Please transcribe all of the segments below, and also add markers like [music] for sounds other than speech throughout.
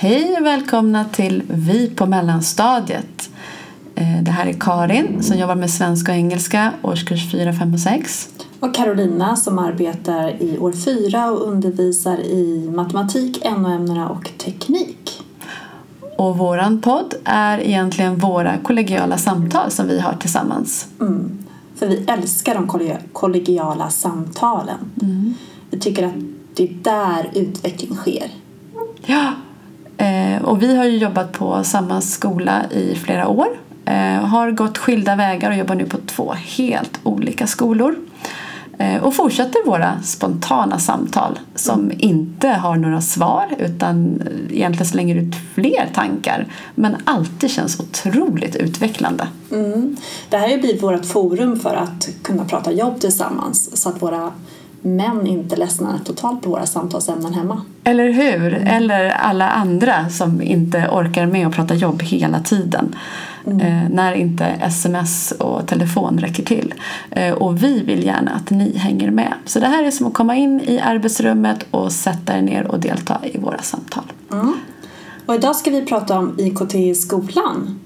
Hej och välkomna till Vi på mellanstadiet. Eh, det här är Karin som jobbar med svenska och engelska årskurs 4, 5 och 6. Och Carolina som arbetar i år 4 och undervisar i matematik, NO-ämnena och teknik. Och våran podd är egentligen våra kollegiala samtal som vi har tillsammans. Mm. För vi älskar de kollegiala samtalen. Mm. Vi tycker att det är där utveckling sker. Ja, Eh, och vi har ju jobbat på samma skola i flera år. Eh, har gått skilda vägar och jobbar nu på två helt olika skolor. Eh, och fortsätter våra spontana samtal som mm. inte har några svar utan egentligen slänger ut fler tankar men alltid känns otroligt utvecklande. Mm. Det här har blivit vårt forum för att kunna prata jobb tillsammans så att våra män inte ledsnar totalt på våra samtalsämnen hemma. Eller hur? Mm. Eller alla andra som inte orkar med att prata jobb hela tiden. Mm. Eh, när inte sms och telefon räcker till. Eh, och vi vill gärna att ni hänger med. Så det här är som att komma in i arbetsrummet och sätta er ner och delta i våra samtal. Mm. Och idag ska vi prata om IKT i skolan.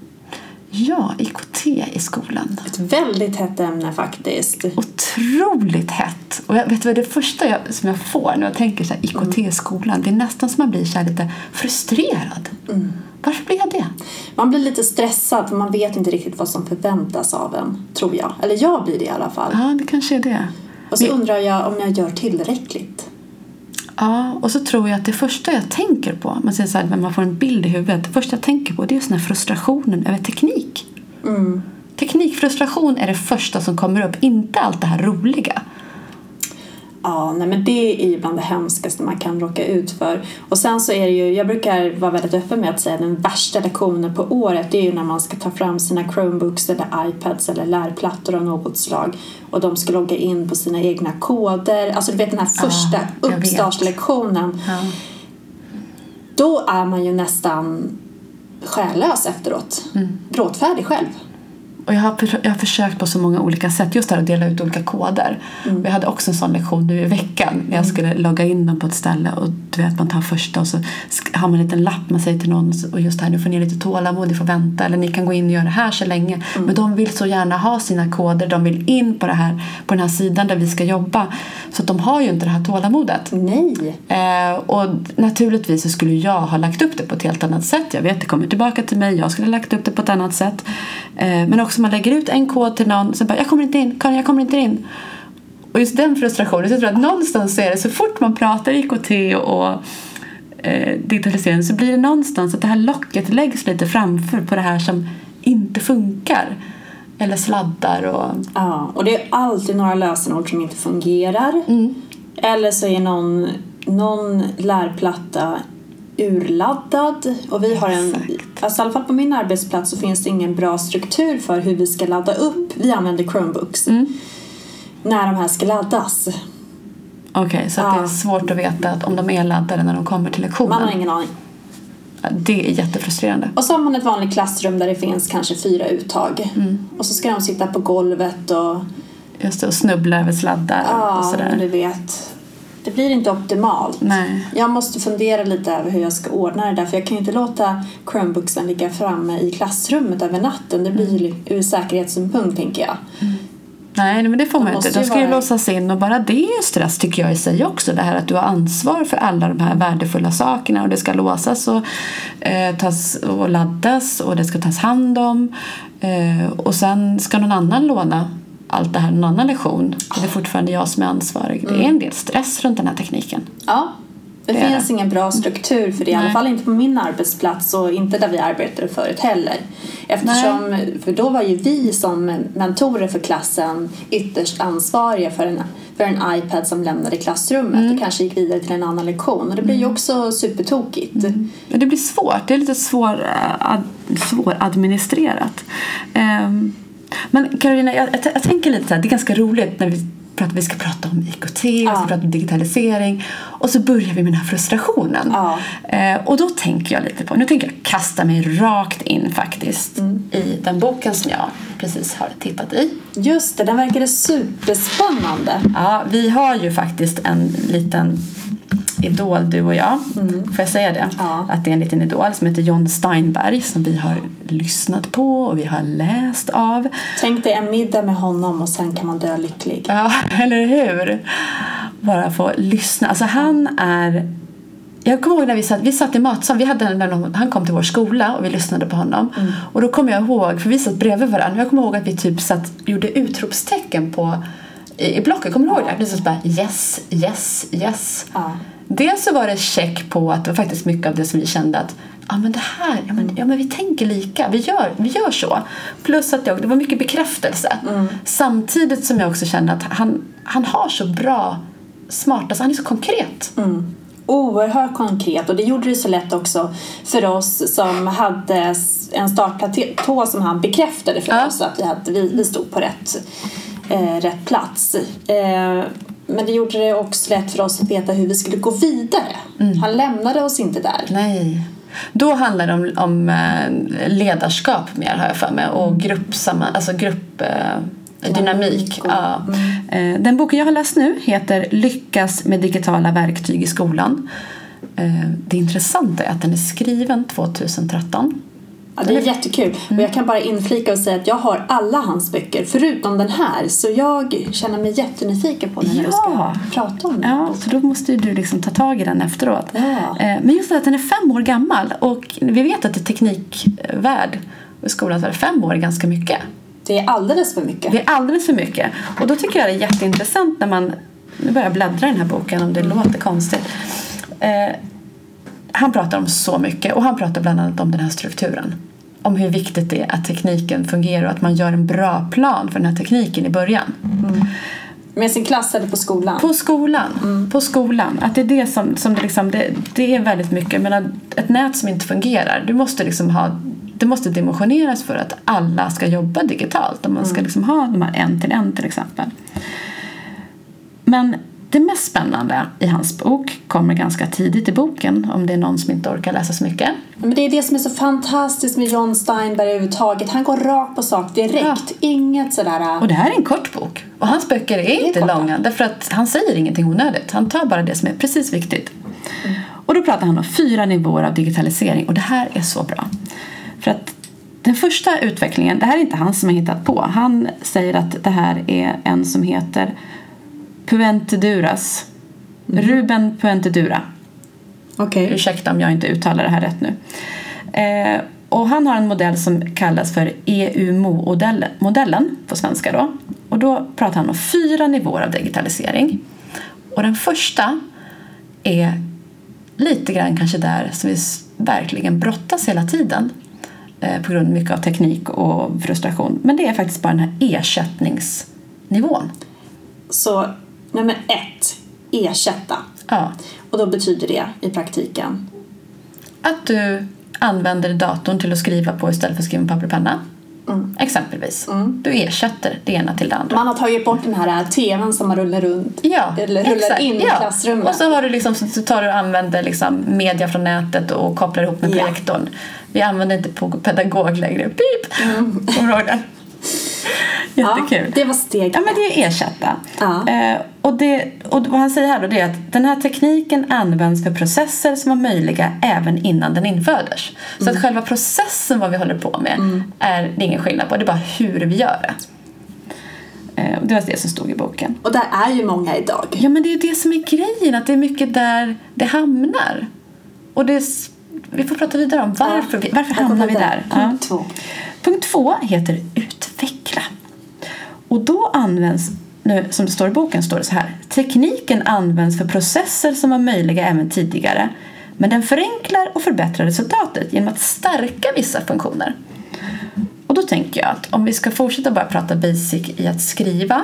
Ja, IKT i skolan. Ett väldigt hett ämne faktiskt. Otroligt hett. Och jag vet vad det första jag, som jag får när jag tänker så här, IKT i skolan, det är nästan som man blir så lite frustrerad. Mm. Varför blir jag det? Man blir lite stressad för man vet inte riktigt vad som förväntas av en, tror jag. Eller jag blir det i alla fall. Ja, det kanske är det. Och så Men... undrar jag om jag gör tillräckligt. Ja, och så tror jag att det första jag tänker på, man säger så här, när man får en bild i huvudet, det första jag tänker på det är just den här frustrationen över teknik. Mm. Teknikfrustration är det första som kommer upp, inte allt det här roliga. Ja, nej men det är ju bland det hemskaste man kan råka ut för. Och sen så är det ju, jag brukar vara väldigt öppen med att säga att den värsta lektionen på året det är ju när man ska ta fram sina Chromebooks eller iPads eller lärplattor av något slag och de ska logga in på sina egna koder. Alltså du vet den här första ja, uppstartslektionen. Ja. Då är man ju nästan själlös efteråt. Mm. Gråtfärdig själv. Och jag har, jag har försökt på så många olika sätt, just det att dela ut olika koder. Mm. Jag hade också en sån lektion nu i veckan när jag mm. skulle logga in dem på ett ställe och du vet man tar första och så har man en liten lapp man säger till någon och just här nu får ni lite tålamod, ni får vänta eller ni kan gå in och göra det här så länge. Mm. Men de vill så gärna ha sina koder, de vill in på, det här, på den här sidan där vi ska jobba. Så de har ju inte det här tålamodet. Nej. Eh, och naturligtvis så skulle jag ha lagt upp det på ett helt annat sätt. Jag vet det kommer tillbaka till mig, jag skulle ha lagt upp det på ett annat sätt. Eh, men också man lägger ut en kod till någon och sen bara jag kommer inte in, Karin jag kommer inte in. Och just den frustrationen, så jag tror att någonstans så är det så fort man pratar IKT och eh, digitalisering så blir det någonstans att det här locket läggs lite framför på det här som inte funkar. Eller sladdar och... Ja, och det är alltid några lösenord som inte fungerar. Mm. Eller så är någon, någon lärplatta urladdad och vi har en, alltså i alla fall på min arbetsplats så finns det ingen bra struktur för hur vi ska ladda upp, vi använder Chromebooks, mm. när de här ska laddas. Okej, okay, så ja. det är svårt att veta att om de är laddade när de kommer till lektionen? Man har ingen aning. Det är jättefrustrerande. Och så har man ett vanligt klassrum där det finns kanske fyra uttag. Mm. Och så ska de sitta på golvet och... Just det, och snubbla över sladdar ja, och sådär. Ja, du vet det blir inte optimalt. Nej. Jag måste fundera lite över hur jag ska ordna det där för jag kan ju inte låta Chromebooksen ligga framme i klassrummet över natten. Det blir mm. ur säkerhetssynpunkt tänker jag. Mm. Nej, men det får man inte. De ska ju vara... låsas in och bara det är stress tycker jag i sig också. Det här att du har ansvar för alla de här värdefulla sakerna och det ska låsas och, eh, tas och laddas och det ska tas hand om. Eh, och sen ska någon annan låna allt det här en annan lektion. Det är fortfarande jag som är ansvarig. Mm. Det är en del stress runt den här tekniken. Ja, det, det finns ingen bra struktur för det, i alla fall inte på min arbetsplats och inte där vi arbetade förut heller. Eftersom, Nej. för då var ju vi som mentorer för klassen ytterst ansvariga för en, för en iPad som lämnade klassrummet mm. och kanske gick vidare till en annan lektion. Och det blir ju mm. också supertokigt. Mm. Det blir svårt, det är lite svår, ad, svåradministrerat. Um, men Carolina, jag, jag, jag, tänker lite så här, det är ganska roligt när vi pratar, vi ska prata om IKT, ja. vi ska prata om digitalisering och så börjar vi med den här frustrationen. Ja. Eh, och då tänker jag lite på, nu tänker jag kasta mig rakt in faktiskt mm. i den boken som jag precis har tittat i. Just det, den verkade superspännande. Ja, vi har ju faktiskt en liten idol du och jag. Får jag säga det? Ja. Att det är en liten idol som heter John Steinberg som vi har lyssnat på och vi har läst av. Tänk dig en middag med honom och sen kan man dö lycklig. Ja, [laughs] eller hur? Bara få lyssna. Alltså han är... Jag kommer ihåg när vi satt, vi satt i matsalen, vi hade, när han kom till vår skola och vi lyssnade på honom. Och då kommer jag ihåg, för vi satt bredvid varandra, jag kommer ihåg att vi typ satt, gjorde utropstecken på i, i blocket, kommer du ihåg det? Vi satt bara yes, yes, yes. Ja. Dels så var det check på att det var faktiskt mycket av det som vi kände att ja men det här, ja men, ja, men vi tänker lika, vi gör, vi gör så. Plus att jag, det var mycket bekräftelse. Samtidigt som jag också kände att han, han har så bra, smart, alltså han är så konkret. Mm. Oerhört konkret och det gjorde det så lätt också för oss som hade en startplatå som han bekräftade för Ja. oss att vi, hade, vi, vi stod på rätt, eh, rätt plats. Eh, men det gjorde det också lätt för oss att veta hur vi skulle gå vidare. Han lämnade oss inte där. Nej. Då handlar det om, om eh, ledarskap mer har jag för mig och gruppsamma, alltså grupp, eh, dynamik. Ja. Eh, Den boken jag har läst nu heter Lyckas med digitala verktyg i skolan. Det intressanta är att den är skriven 2013. Ja, det är jättekul. Och jag kan bara inflika och säga att jag har alla hans böcker förutom den här. Så jag känner mig jättenyfiken på den när vi ska Ja. prata om den. Ja, så då måste ju du liksom ta tag i den efteråt. Ja. Eh, Men just det att den är fem år gammal och vi vet att i teknikvärld och i skolan så är fem år ganska mycket. Det är alldeles för mycket. Det är alldeles för mycket. Och då tycker jag det är jätteintressant när man nu börjar jag bläddra i den här boken om det låter konstigt. Han pratar om så mycket och han pratar bland annat om den här strukturen. Om hur viktigt det är att tekniken fungerar och att man gör en bra plan för den här tekniken i början. Med sin klass eller på skolan. På skolan. På skolan. Att det är det som, som det, liksom, det, det är väldigt mycket. Men ett nät som inte fungerar. Du måste liksom ha, det måste dimensioneras för att alla ska jobba digitalt. Om man ska liksom ha de här en till en till exempel. Men det mest spännande i hans bok kommer ganska tidigt i boken. Om det är någon som inte orkar läsa så mycket. Men det är det som är så fantastiskt med John Steinberg överhuvudtaget. Han går rakt på sak direkt. Ja. Inget sådär... Och det här är en kort bok. Och hans böcker är inte korta. långa därför att han säger ingenting onödigt. Han tar bara det som är precis viktigt. Och då pratar han om fyra nivåer av digitalisering och det här är så bra. För att den första utvecklingen, det här är inte han som har hittat på. Han säger att det här är en som heter Puenteduras. Ruben Puentedura. Okej. Ursäkta om jag inte uttalar det här rätt nu. Eh, och han har en modell som kallas för EUMO-modellen på svenska. Då. Och då pratar han om fyra nivåer av digitalisering. Och den första är lite grann kanske där som vi verkligen brottas hela tiden eh, på grund mycket av teknik och frustration. Men det är faktiskt bara den här ersättningsnivån. Så nummer ett. Ersätta. Ja. Och då betyder det i praktiken Att du använder datorn till att skriva på istället för att skriva med papper och penna. Exempelvis. Du ersätter det ena till det andra. man har tagit bort den här tvn som man rullar runt. Ja, Eller rullar exakt. in i ja. klassrummet. Och så har du liksom, så tar du och använder liksom media från nätet och kopplar ihop med Ja. projektorn. Vi använder inte pedagog längre. Pip! Kommer du ihåg det? [laughs] [laughs] Jättekul. Ja, det var steg Ja, men det är ersätta. Ja. Eh, och, det, och vad han säger här då det är att den här tekniken används för processer som var möjliga även innan den infördes. Så Mm. att själva processen, vad vi håller på med, är det ingen skillnad på. Det är bara hur vi gör det. Eh, det var det som stod i boken. Och där är ju många idag. Ja, men det är ju det som är grejen, att det är mycket där det hamnar. Och det vi får prata vidare om varför, vi, varför hamnar vi där. Ja. Punkt två. Punkt två heter utveckla. Och då används, nu, som det står i boken, står det så här. Tekniken används för processer som var möjliga även tidigare. Men den förenklar och förbättrar resultatet genom att stärka vissa funktioner. Och då tänker jag att om vi ska fortsätta bara prata basic i att skriva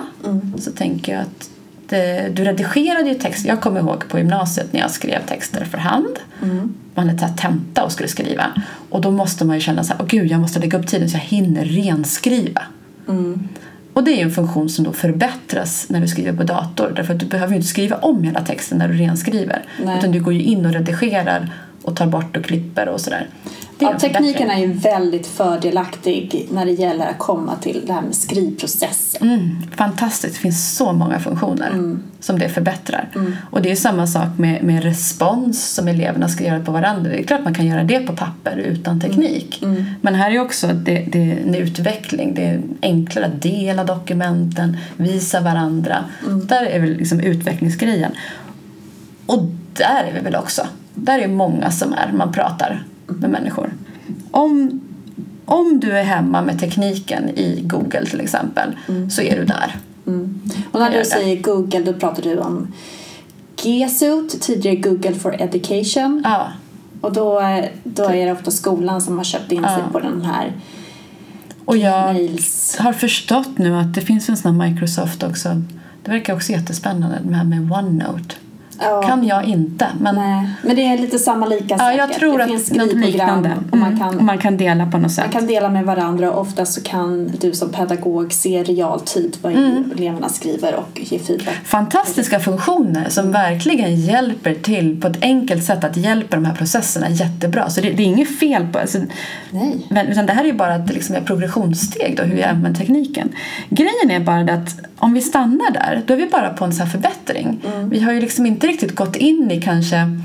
så tänker jag att det, du redigerade ju text. Jag kommer ihåg på gymnasiet när jag skrev texter för hand. Man hade tenta och skulle skriva. Och då måste man ju känna så här, åh gud jag måste lägga upp tiden så jag hinner renskriva. Och det är ju en funktion som då förbättras när du skriver på dator. Därför att du behöver ju inte skriva om hela texten när du renskriver. Nej. Utan du går ju in och redigerar och tar bort och klipper och sådär. Ja, en tekniken är ju väldigt fördelaktig när det gäller att komma till det här med skrivprocessen. Mm, fantastiskt, det finns så många funktioner som det förbättrar. Och det är samma sak med, med respons som eleverna ska göra på varandra. Det är klart man kan göra det på papper utan teknik. Men här är också det, det är en utveckling. Det är enklare att dela dokumenten, visa varandra. Där är väl liksom utvecklingsgrejen. Och där är vi väl också. Där är många som är, man pratar med människor. Om, om du är hemma med tekniken i Google till exempel så är du där. Och när du säger Google då pratar du om GSUT, tidigare Google for Education. Ja, Och då, då är det ofta skolan som har köpt in sig Ja. på den här och jag har förstått nu att det finns en sån här Microsoft också. Det verkar också jättespännande, det här med OneNote. Ja. Kan jag inte, men Nej, men det är lite samma lika ja, jag säkert. tror det att finns något liknande. och man Mm, kan, och man kan dela på något sätt. man kan dela med varandra och ofta så kan du som pedagog se realtid vad Mm. eleverna skriver och ge feedback. Fantastiska funktioner som verkligen hjälper till på ett enkelt sätt att hjälpa de här processerna jättebra. Så det, det är inget fel på alltså, Nej. Men, utan det här är ju bara ett liksom, progressionssteg då, hur vi använder tekniken. Grejen är bara det att om vi stannar där, då är vi bara på en sån här förbättring. Vi har ju liksom inte riktigt gått in i kanske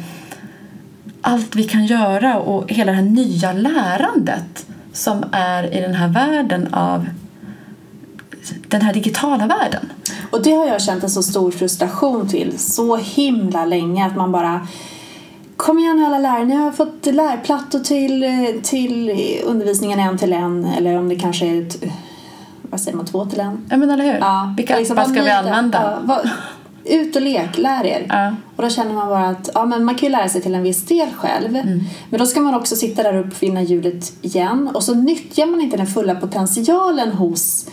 allt vi kan göra och hela det här nya lärandet som är i den här världen av den här digitala världen. Och det har jag känt en så stor frustration till så himla länge att man bara Kom igen nu alla lärare, ni har fått lärplattor till, till undervisningen en till en eller om det kanske är ett, vad säger man, två till en. Ja men eller hur? Ja, Vilka liksom, appar ska vi använda? Ja, vad, ut och lek, lär er. Ja. Och då känner man bara att ja, men man kan ju lära sig till en viss del själv. Mm. Men då ska man också sitta där och uppfinna hjulet igen. Och så nyttjar man inte den fulla potentialen hos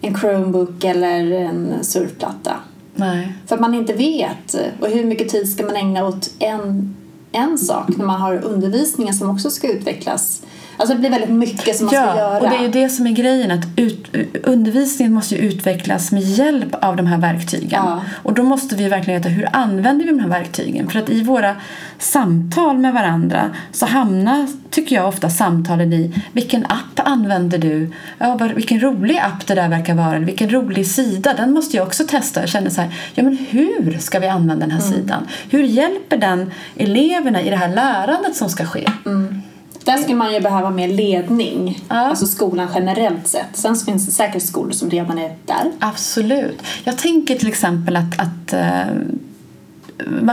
en Chromebook eller en surfplatta. Nej. För man inte vet. Och hur mycket tid ska man ägna åt en, en sak när man har undervisningen som också ska utvecklas. Alltså det blir väldigt mycket som man ska Ja, göra. och det är ju det som är grejen. Att ut, undervisningen måste ju utvecklas med hjälp av de här verktygen. Ja. Och då måste vi verkligen veta hur använder vi de här verktygen. För att i våra samtal med varandra så hamnar, tycker jag, ofta samtalen i vilken app använder du? Ja, vilken rolig app det där verkar vara. Eller vilken rolig sida. Den måste jag också testa. Jag känner så här, ja men hur ska vi använda den här Mm. sidan? Hur hjälper den eleverna i det här lärandet som ska ske? Där skulle man ju behöva mer ledning. Ja. Alltså skolan generellt sett. Sen finns det säkert skolor som redan är där. Absolut. Jag tänker till exempel att, att eh,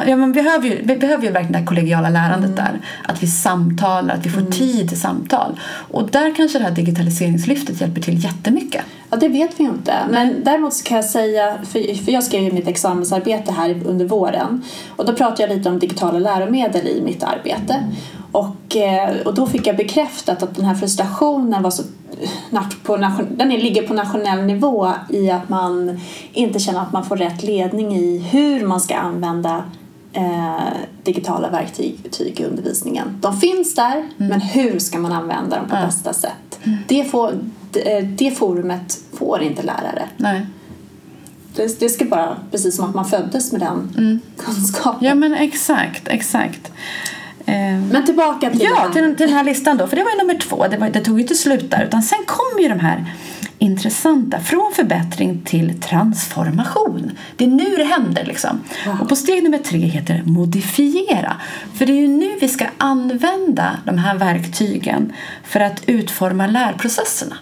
ja, men vi, behöver ju, vi behöver ju verkligen det här kollegiala lärandet där. Att vi samtalar, att vi får tid till samtal. Och där kanske det här digitaliseringslyftet hjälper till jättemycket. Ja, det vet vi ju inte. Men däremot så kan jag säga, för, för jag skrev ju mitt examensarbete här under våren och då pratade jag lite om digitala läromedel i mitt arbete. Och, eh, och då fick jag bekräftat att den här frustrationen var så på den ligger på nationell nivå i att man inte känner att man får rätt ledning i hur man ska använda eh, digitala verktyg i undervisningen. De finns där, men hur ska man använda dem på Ja. bästa sätt? Det, får, det, det forumet får inte lärare. Nej. Det, det ska bara, precis som att man föddes med den kunskapen. Ja men exakt, exakt. Eh, Men tillbaka till Ja, här. till, den- till den här listan då. För det var ju nummer två. Det, var, det tog ju inte slut där. Utan sen kom ju de här intressanta. Från förbättring till transformation. Det är nu det händer liksom. Wow. Och på steg nummer tre heter det modifiera. För det är ju nu vi ska använda de här verktygen för att utforma lärprocesserna.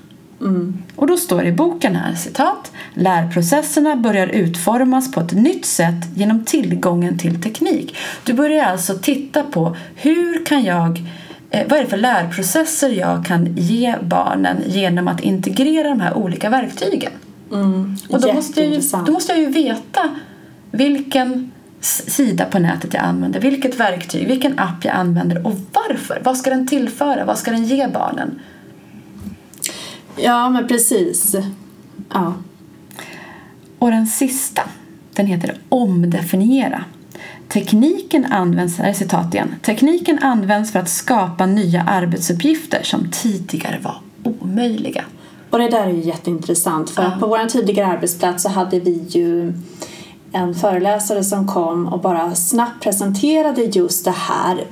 Och då står det i boken här, citat, lärprocesserna börjar utformas på ett nytt sätt genom tillgången till teknik. Du börjar alltså titta på hur kan jag eh, vad är det för lärprocesser jag kan ge barnen genom att integrera de här olika verktygen? Mm, Och då måste, jag ju, då måste jag ju veta vilken sida på nätet jag använder, vilket verktyg, vilken app jag använder och varför. Vad ska den tillföra? Vad ska den ge barnen? Ja, men precis. Ja. Och den sista, den heter omdefiniera. Tekniken används, här är citat igen. Tekniken används för att skapa nya arbetsuppgifter som tidigare var omöjliga. Och det där är ju jätteintressant för att på vår tidigare arbetsplats så hade vi ju en föreläsare som kom och bara snabbt presenterade just det här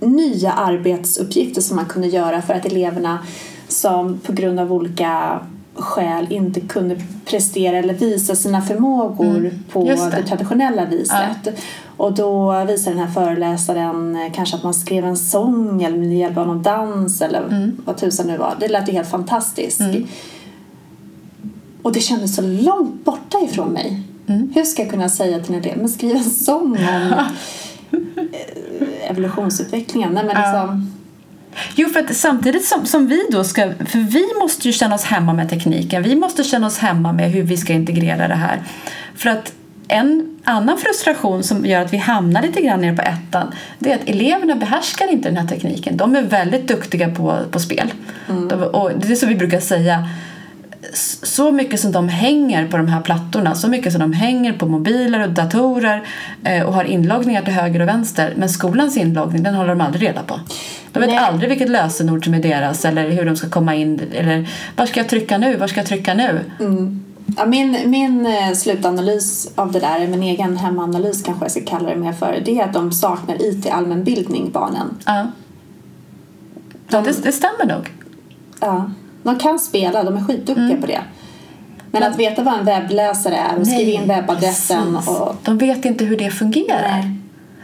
nya arbetsuppgifter som man kunde göra för att eleverna som på grund av olika skäl inte kunde prestera eller visa sina förmågor mm, på det. det. traditionella viset. Ja. Och då visade den här föreläsaren eh, kanske att man skrev en sång eller med hjälp av någon dans eller mm. vad tusan nu var. Det lät ju helt fantastiskt. Mm. Och det kändes så långt borta ifrån mig. Mm. Hur ska jag kunna säga till en elev, men skriv en sång om [laughs] eh, evolutionsutvecklingen? Nej, men liksom, Jo, för att samtidigt som, som vi då ska, för vi måste ju känna oss hemma med tekniken, vi måste känna oss hemma med hur vi ska integrera det här. För att en annan frustration som gör att vi hamnar lite grann nere på ettan det är att eleverna behärskar inte den här tekniken. De är väldigt duktiga på, på spel. Mm. De, och det är så vi brukar säga så mycket som de hänger på de här plattorna, så mycket som de hänger på mobiler och datorer eh, och har inloggningar till höger och vänster. Men skolans inloggning, den håller de aldrig reda på. De vet Nej. aldrig vilket lösenord som är deras eller hur de ska komma in eller var ska jag trycka nu, var ska jag trycka nu? Mm. Ja, min, min eh, slutanalys av det där, min egen hemanalys kanske jag ska kalla det mer för, det är att de saknar IT allmänbildning, barnen. Ja, de, ja det, det stämmer nog. Ja. De kan spela, de är skitduktiga mm. på det. Men att veta vad en webbläsare är och skriva in webbadressen. Och... De vet inte hur det fungerar. Nej.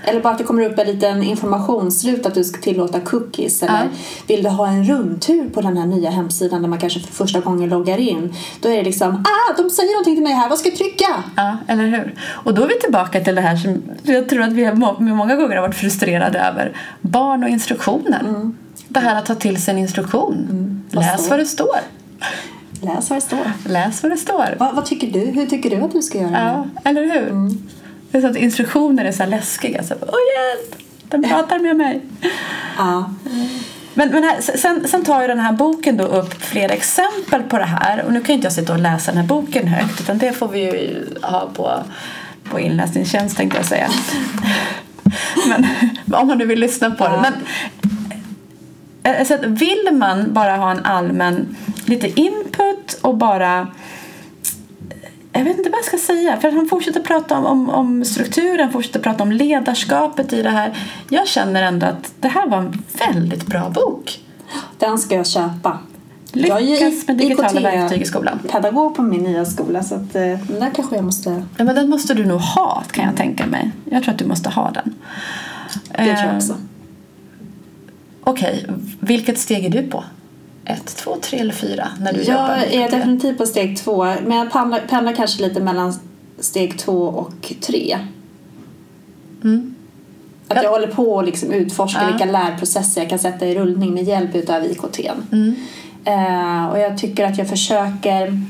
Eller bara att det kommer upp en liten informationsruta att du ska tillåta cookies. Eller ja. vill du ha en rundtur på den här nya hemsidan där man kanske för första gången loggar in. Då är det liksom, ah, de säger någonting till mig här, vad ska jag trycka? Ja, eller hur. Och då är vi tillbaka till det här som jag tror att vi många gånger har varit frustrerade över. Barn och instruktioner. Mm. Det här att ta till sig en instruktion. Mm. Vad Läs står? vad det står. Läs vad det står. Läs vad det står. Va, vad tycker du? Hur tycker du att du ska göra? Ja, eller hur? Mm. Det är så att instruktioner är så läskiga. Så, Åh hjälp! Den pratar med mig. Ja. Men, men här, sen, sen tar ju den här boken då upp flera exempel på det här. Och nu kan inte jag sitta och läsa den här boken högt utan det får vi ju ha på, på inläsningstjänst tänkte jag säga. [laughs] men om man nu vill lyssna på ja. det. Men, alltså, vill man bara ha en allmän lite input och bara jag vet inte vad jag ska säga. För han fortsätter prata om, om, om strukturen, fortsätter prata om ledarskapet i det här. Jag känner ändå att det här var en väldigt bra bok. Den ska jag köpa. Lyckas jag är med digitala verktyg i skolan. pedagog på min nya skola så att, eh, där kanske jag måste... Ja, men den måste du nog ha kan jag tänka mig. Jag tror att du måste ha den. Det tror jag också. Okej, okay. vilket steg är du på? ett, två, tre eller fyra när du jag är definitivt på steg två, men jag pendlar, pendlar kanske lite mellan steg två och tre. Mm. Att jag, jag håller på att liksom utforska ja. vilka lärprocesser jag kan sätta i rullning med hjälp av IKT. Mm. Uh, och jag tycker att jag försöker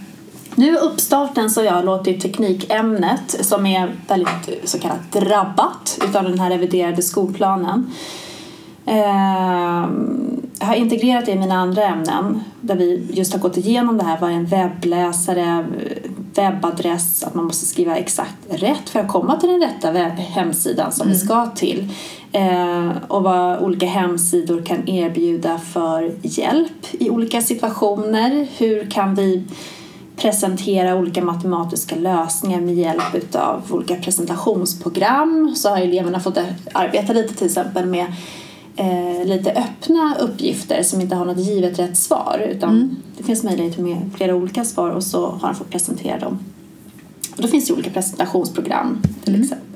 nu i uppstarten så har jag låtit teknikämnet som är väldigt så kallat drabbat utav den här reviderade skolplanen jag har integrerat det i mina andra ämnen där vi just har gått igenom det här vad är en webbläsare, webbadress, att man måste skriva exakt rätt för att komma till den rätta hemsidan som mm. vi ska till eh, och vad olika hemsidor kan erbjuda för hjälp i olika situationer. Hur kan vi presentera olika matematiska lösningar med hjälp av olika presentationsprogram så har eleverna fått arbeta lite till exempel med eh, lite öppna uppgifter som inte har något givet rätt svar utan mm. det finns möjlighet med flera olika svar och så har han fått presentera dem. Och då finns det olika presentationsprogram till mm. exempel.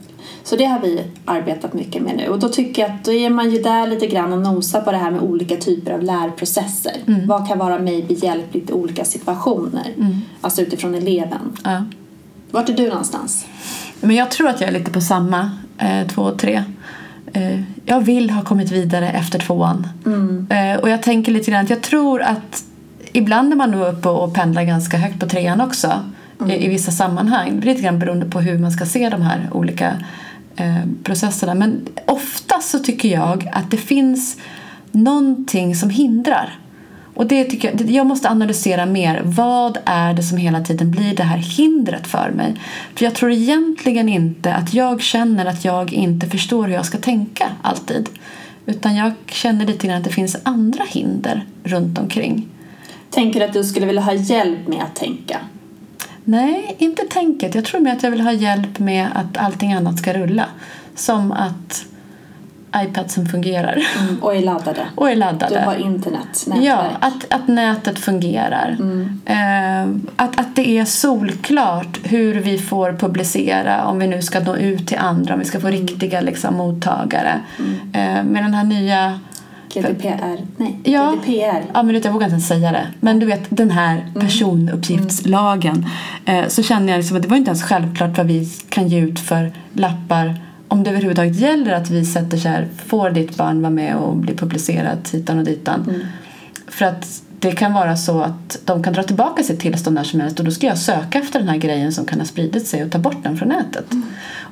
Så det har vi arbetat mycket med nu och då tycker jag att då är man ju där lite grann och nosar på det här med olika typer av lärprocesser. Mm. Vad kan vara mig behjälpligt i olika situationer? Mm. Alltså utifrån eleven. Ja. Vart är du någonstans? Men jag tror att jag är lite på samma, eh, två och tre. Eh, jag vill ha kommit vidare efter tvåan. Mm. Eh, och jag tänker lite grann att jag tror att ibland är man nog uppe och pendlar ganska högt på trean också mm. i, i, vissa sammanhang. Lite grann beroende på hur man ska se de här olika eh, processerna. Men oftast så tycker jag att det finns någonting som hindrar och det tycker jag, jag måste analysera mer. Vad är det som hela tiden blir det här hindret för mig? För jag tror egentligen inte att jag känner att jag inte förstår hur jag ska tänka alltid. Utan jag känner lite grann att det finns andra hinder runt omkring. Tänker du att du skulle vilja ha hjälp med att tänka? Nej, inte tänket. Jag tror mer att jag vill ha hjälp med att allting annat ska rulla. Som att iPad som fungerar. Mm, och är laddade. och är laddade. Du har internet, nätverk. Ja, att, att nätet fungerar. Mm. Eh, att, att det är solklart hur vi får publicera om vi nu ska nå ut till andra, om vi ska få Mm. riktiga liksom, mottagare. Eh, med den här nya GDPR. Nej, Ja. GDPR. Ja, men jag vågar inte ens säga det. Men du vet, den här personuppgiftslagen. Eh, så känner jag liksom att det var inte ens självklart vad vi kan ge ut för lappar om det överhuvudtaget gäller att vi sätter så här, får ditt barn vara med och bli publicerat hitan och ditan. För att det kan vara så att de kan dra tillbaka sitt tillstånd när som helst och då ska jag söka efter den här grejen som kan ha spridit sig och ta bort den från nätet.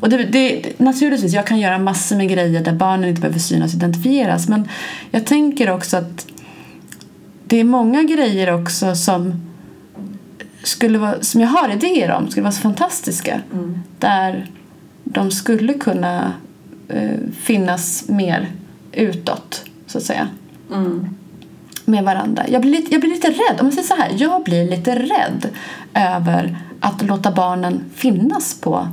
Och det, det, naturligtvis, jag kan göra massor med grejer där barnen inte behöver synas och identifieras men jag tänker också att det är många grejer också som skulle vara, som jag har idéer om skulle vara så fantastiska. Där de skulle kunna eh, finnas mer utåt, så att säga. Mm. Med varandra. Jag blir, lite, jag blir lite rädd. Om man säger så här. Jag blir lite rädd över att låta barnen finnas på,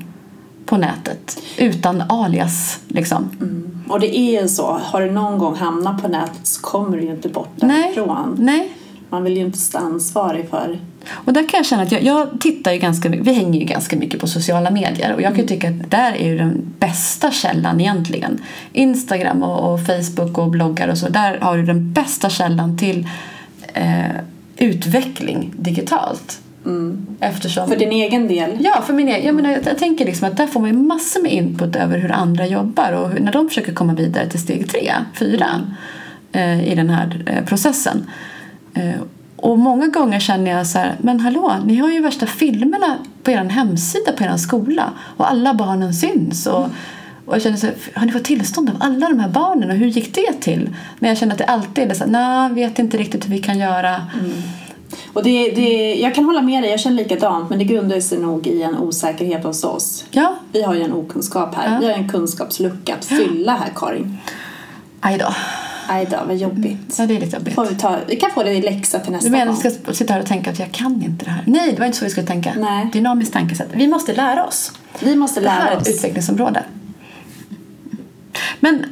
på nätet utan alias. Liksom. Mm. Och det är ju så, har du någon gång hamnat på nätet så kommer du ju inte bort Nej. därifrån. Nej. Man vill ju inte stå ansvarig för... Och där kan jag känna att jag, jag tittar ju ganska mycket, vi hänger ju ganska mycket på sociala medier och jag kan ju tycka att där är ju den bästa källan egentligen. Instagram och, och Facebook och bloggar och så, där har du den bästa källan till eh, utveckling digitalt. Eftersom... För din egen del. Ja, för min egen, jag, menar, jag, jag tänker liksom att där får man ju massor med input över hur andra jobbar och hur, när de försöker komma vidare till steg tre, fyra eh, i den här eh, processen. Och många gånger känner jag så här, men hallå, ni har ju värsta filmerna på er hemsida på er skola och alla barnen syns. Och, och jag känner så här, har ni fått tillstånd av alla de här barnen och hur gick det till? När jag känner att det alltid är så här, nej, vet inte riktigt hur vi kan göra. Och det, det, jag kan hålla med dig, jag känner likadant men det grundar sig nog i en osäkerhet hos oss. Ja, Vi har ju en okunskap här. Ja. Vi har en kunskapslucka att fylla här Karin. aj då. Aj då, vad jobbigt. Ja, det är lite jobbigt. Får vi, ta, vi kan få det i läxa till nästa Du menar gång. att vi ska sitta här och tänka att jag kan inte det här? Nej, det var inte så vi skulle tänka. Nej. Dynamiskt tankesätt. Vi måste lära oss. Vi måste Det här lära är ett oss. utvecklingsområde. Men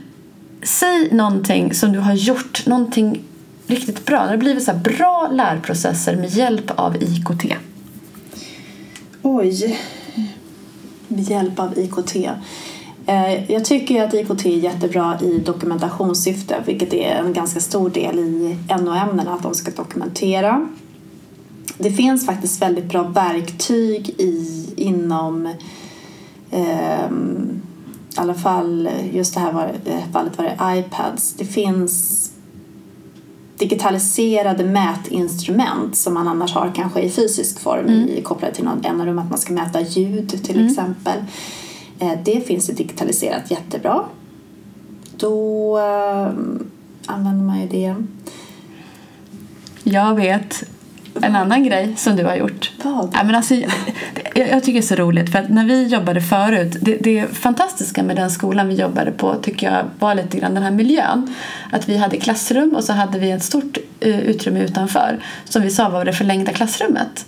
säg någonting som du har gjort, någonting riktigt bra. Det har blivit så bra lärprocesser med hjälp av IKT. Oj. Med hjälp av IKT. Eh, Jag tycker att IKT är jättebra i dokumentationssyfte vilket är en ganska stor del i NO-ämnena att de ska dokumentera. Det finns faktiskt väldigt bra verktyg i, inom ehm, i alla fall just det här var, fallet var det iPads. Det finns digitaliserade mätinstrument som man annars har kanske i fysisk form i, kopplat till någon NO-rum, att man ska mäta ljud till exempel. Eh, det finns digitaliserat jättebra. Då eh, använder man ju det. Jag vet en annan grej som du har gjort. Vad? Ja, men alltså, jag, jag tycker det är så roligt för att när vi jobbade förut, det, det fantastiska med den skolan vi jobbade på tycker jag var lite grann den här miljön. Att vi hade klassrum och så hade vi ett stort eh, utrymme utanför som vi sa var det förlängda klassrummet.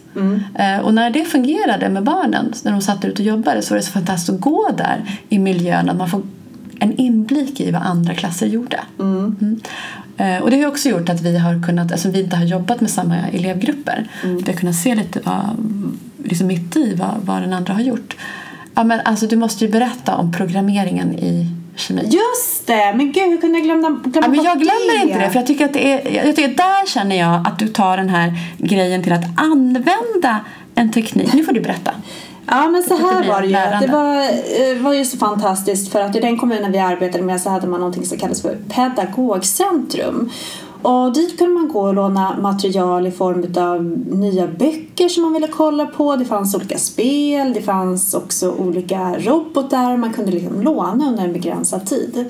Eh, och när det fungerade med barnen, när de satt ute och jobbade så var det så fantastiskt att gå där i miljön att man får en inblick i vad andra klasser gjorde. Mm. Eh, Och det har också gjort att vi har kunnat, alltså vi inte har jobbat med samma elevgrupper. Vi har kunnat se lite vad, liksom mitt i vad, vad den andra har gjort. Ja, men alltså, du måste ju berätta om programmeringen i kemi. Just det! Men gud, hur kunde jag glömma, glömma Ja, men jag glömmer inte det för jag tycker att det är, jag tycker där känner jag att du tar den här grejen till att använda en teknik. Nu får du berätta. Ja men så Det här var det ju. lärande. Det var, eh, var ju så fantastiskt för att i den kommunen vi arbetade med så hade man någonting som kallas för pedagogcentrum. Och dit kunde man gå och låna material i form av nya böcker som man ville kolla på. Det fanns olika spel, det fanns också olika robotar man kunde liksom låna under en begränsad tid.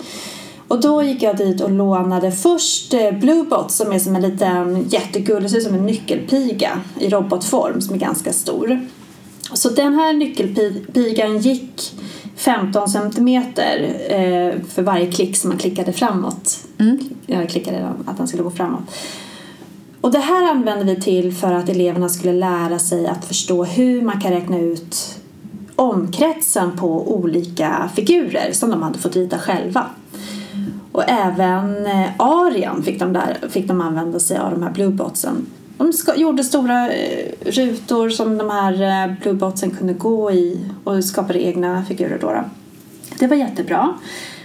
Och då gick jag dit och lånade först eh, Bluebot som är som en liten jättegullig, ser ut som en nyckelpiga i robotform som är ganska stor. Så den här nyckelpigan gick 15 centimeter eh, för varje klick som man klickade framåt. Jag klickade att den skulle gå framåt. Och det här använde vi till för att eleverna skulle lära sig att förstå hur man kan räkna ut omkretsen på olika figurer som de hade fått rita själva. Och även eh, Arian fick de, där, fick de använda sig av de här bluebotsen. De ska, gjorde stora eh, rutor som de här eh, bluebotsen kunde gå i och skapade egna figurer då. då. Det var jättebra.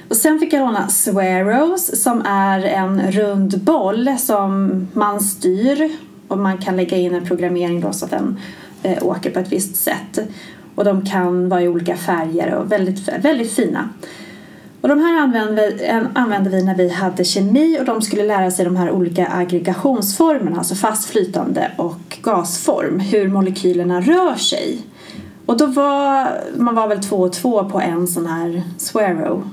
Och sen fick jag låna Sweros som är en rund boll som man styr och man kan lägga in en programmering då så att den eh, åker på ett visst sätt. Och de kan vara i olika färger och väldigt, väldigt fina. Och de här använde vi, använde vi när vi hade kemi och de skulle lära sig de här olika aggregationsformerna, alltså fast, flytande och gasform, hur molekylerna rör sig. Och då var man var väl två och två på en sån här Swero.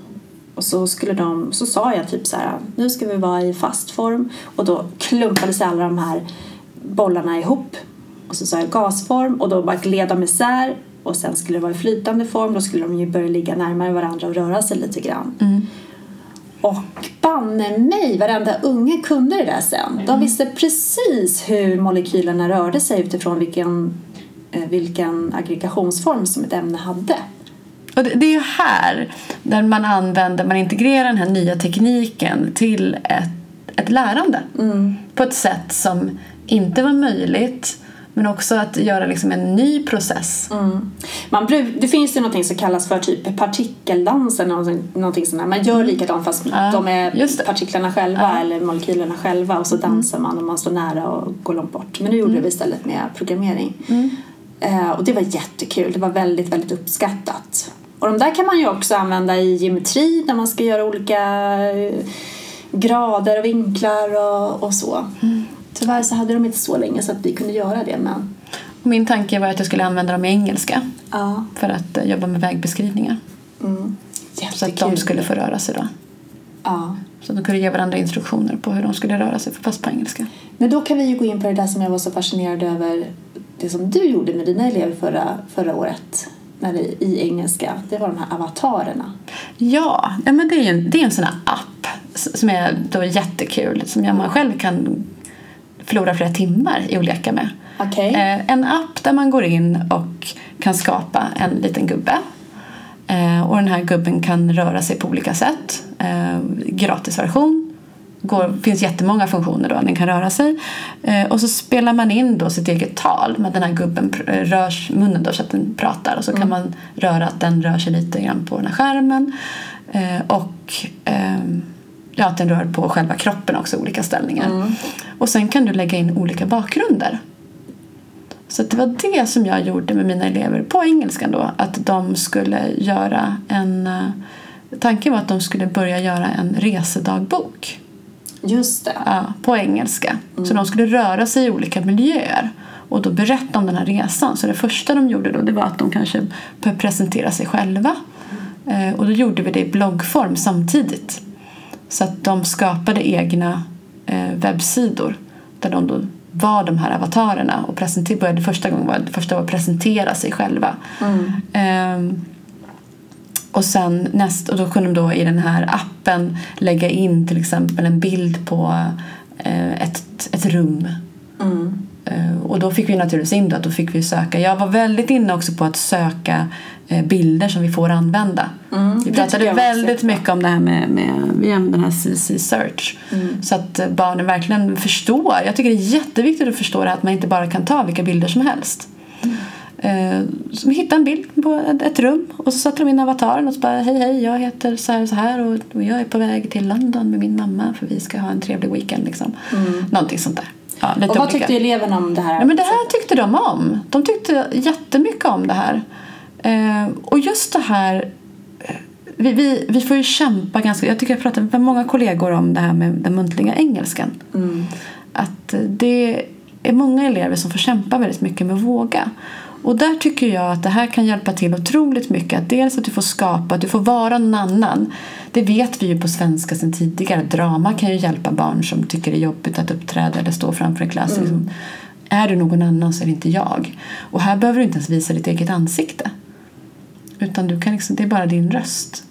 Och så, skulle de, så sa jag typ så här, nu ska vi vara i fast form och då klumpades alla de här bollarna ihop. Och så sa jag gasform och då bara gled de isär och sen skulle det vara i flytande form. Då skulle de ju börja ligga närmare varandra och röra sig lite grann. Mm. Och banne mig, varenda unge kunde det där sen. De visste precis hur molekylerna rörde sig utifrån vilken, eh, vilken aggregationsform som ett ämne hade. Och det, det är ju här där man använder, man integrerar den här nya tekniken till ett, ett lärande Mm. på ett sätt som inte var möjligt men också att göra liksom en ny process. Mm. Man bruk, det finns ju någonting som kallas för typ partikeldansen någonting, någonting sånt där. Man gör likadant fast Ja, de är partiklarna själva Ja. eller molekylerna själva och så dansar man och man står nära och går långt bort. Men nu gjorde vi istället med programmering. Eh, och det var jättekul. Det var väldigt, väldigt uppskattat. Och de där kan man ju också använda i geometri när man ska göra olika eh, grader och vinklar och, och så. Tyvärr så hade de inte så länge så att vi kunde göra det men min tanke var att jag skulle använda dem i engelska ja. för att eh, jobba med vägbeskrivningar. Mm. Så att de skulle få röra sig då. Ja. Så de kunde ge varandra instruktioner på hur de skulle röra sig fast på engelska. Men då kan vi ju gå in på det där som jag var så fascinerad över det som du gjorde med dina elever förra, förra året när det, i engelska. Det var de här avatarerna. Ja, ja men det är ju en, det är en sån här app som är då jättekul som jag man själv kan förlora flera timmar i att leka med. Okej. Eh, en app där man går in och kan skapa en liten gubbe. Eh, och den här gubben kan röra sig på olika sätt. Eh, gratisversion. Går, finns jättemånga funktioner då den kan röra sig. Och så spelar man in då sitt eget tal med den här gubben rör munnen då så att den pratar. Och så kan man röra att den rör sig lite grann på den här skärmen. Och ehm, ja, att den rör på själva kroppen också, olika ställningar. Och sen kan du lägga in olika bakgrunder. Så det var det som jag gjorde med mina elever på engelskan då. Att de skulle göra en... eh, Tanken var att de skulle börja göra en resedagbok Just det. ja, på engelska. Så de skulle röra sig i olika miljöer och då berätta om den här resan. Så det första de gjorde då det var att de kanske började presentera sig själva. Eh, och då gjorde vi det i bloggform samtidigt. Så att de skapade egna eh, webbsidor där de då var de här avatarerna och presenter- började första gången var, första var presentera sig själva. Ehm, och sen näst, och då kunde de då i den här appen lägga in till exempel en bild på eh, ett, ett rum. Mm. Eh, och då fick vi naturligtvis in att då fick vi söka. Jag var väldigt inne också på att söka bilder som vi får använda. Mm, Vi pratade väldigt mycket om det här med, med använder den här CC search. Mm. Så att eh, barnen verkligen förstår. Jag tycker det är jätteviktigt att förstå det här, att man inte bara kan ta vilka bilder som helst. Eh, Så vi hittade en bild på ett- rum och så satte de in avataren och så bara hej hej jag heter så här och så här och, jag är på väg till London med min mamma för vi ska ha en trevlig weekend liksom. Någonting sånt där. Ja, Mm. Och vad olika. tyckte eleverna om det här? Ja, men det här tyckte de om. De tyckte jättemycket om det här. Eh, och just det här... eh, Vi, vi, vi får ju kämpa ganska... Jag tycker jag pratar med många kollegor om det här med den muntliga engelskan. Mm. Att det är många elever som får kämpa väldigt mycket med att våga. Och där tycker jag att det här kan hjälpa till otroligt mycket. Att dels att du får skapa, att du får vara någon annan. Det vet vi ju på svenska sedan tidigare. Drama kan ju hjälpa barn som tycker det är jobbigt att uppträda eller stå framför en klass. Liksom, är du någon annan så är det inte jag. Och här behöver du inte ens visa ditt eget ansikte. Utan du kan liksom, det är bara din röst.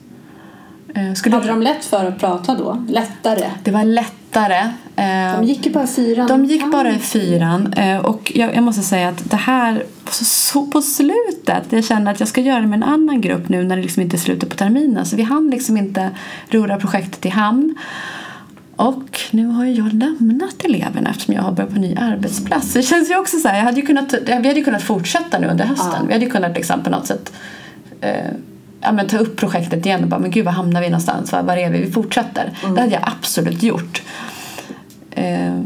Eh, skulle Hade de lätt för att prata då? Lättare? Det var lättare. Eh, De gick ju bara fyran. De gick bara i fyran eh, och jag, jag måste säga att det här så, så på slutet, jag känner att jag ska göra det med en annan grupp nu när det liksom inte är slutet på terminen så vi hann liksom inte rora projektet i hamn. Och nu har jag lämnat eleverna eftersom jag har börjat på ny arbetsplats. Det känns ju också så här, jag hade kunnat, vi hade ju kunnat fortsätta nu under hösten. Ja. Vi hade ju kunnat liksom på något sätt eh, ja, men ta upp projektet igen och bara, men gud var hamnar vi någonstans? Var, var är vi? Vi fortsätter. Det hade jag absolut gjort. Eh,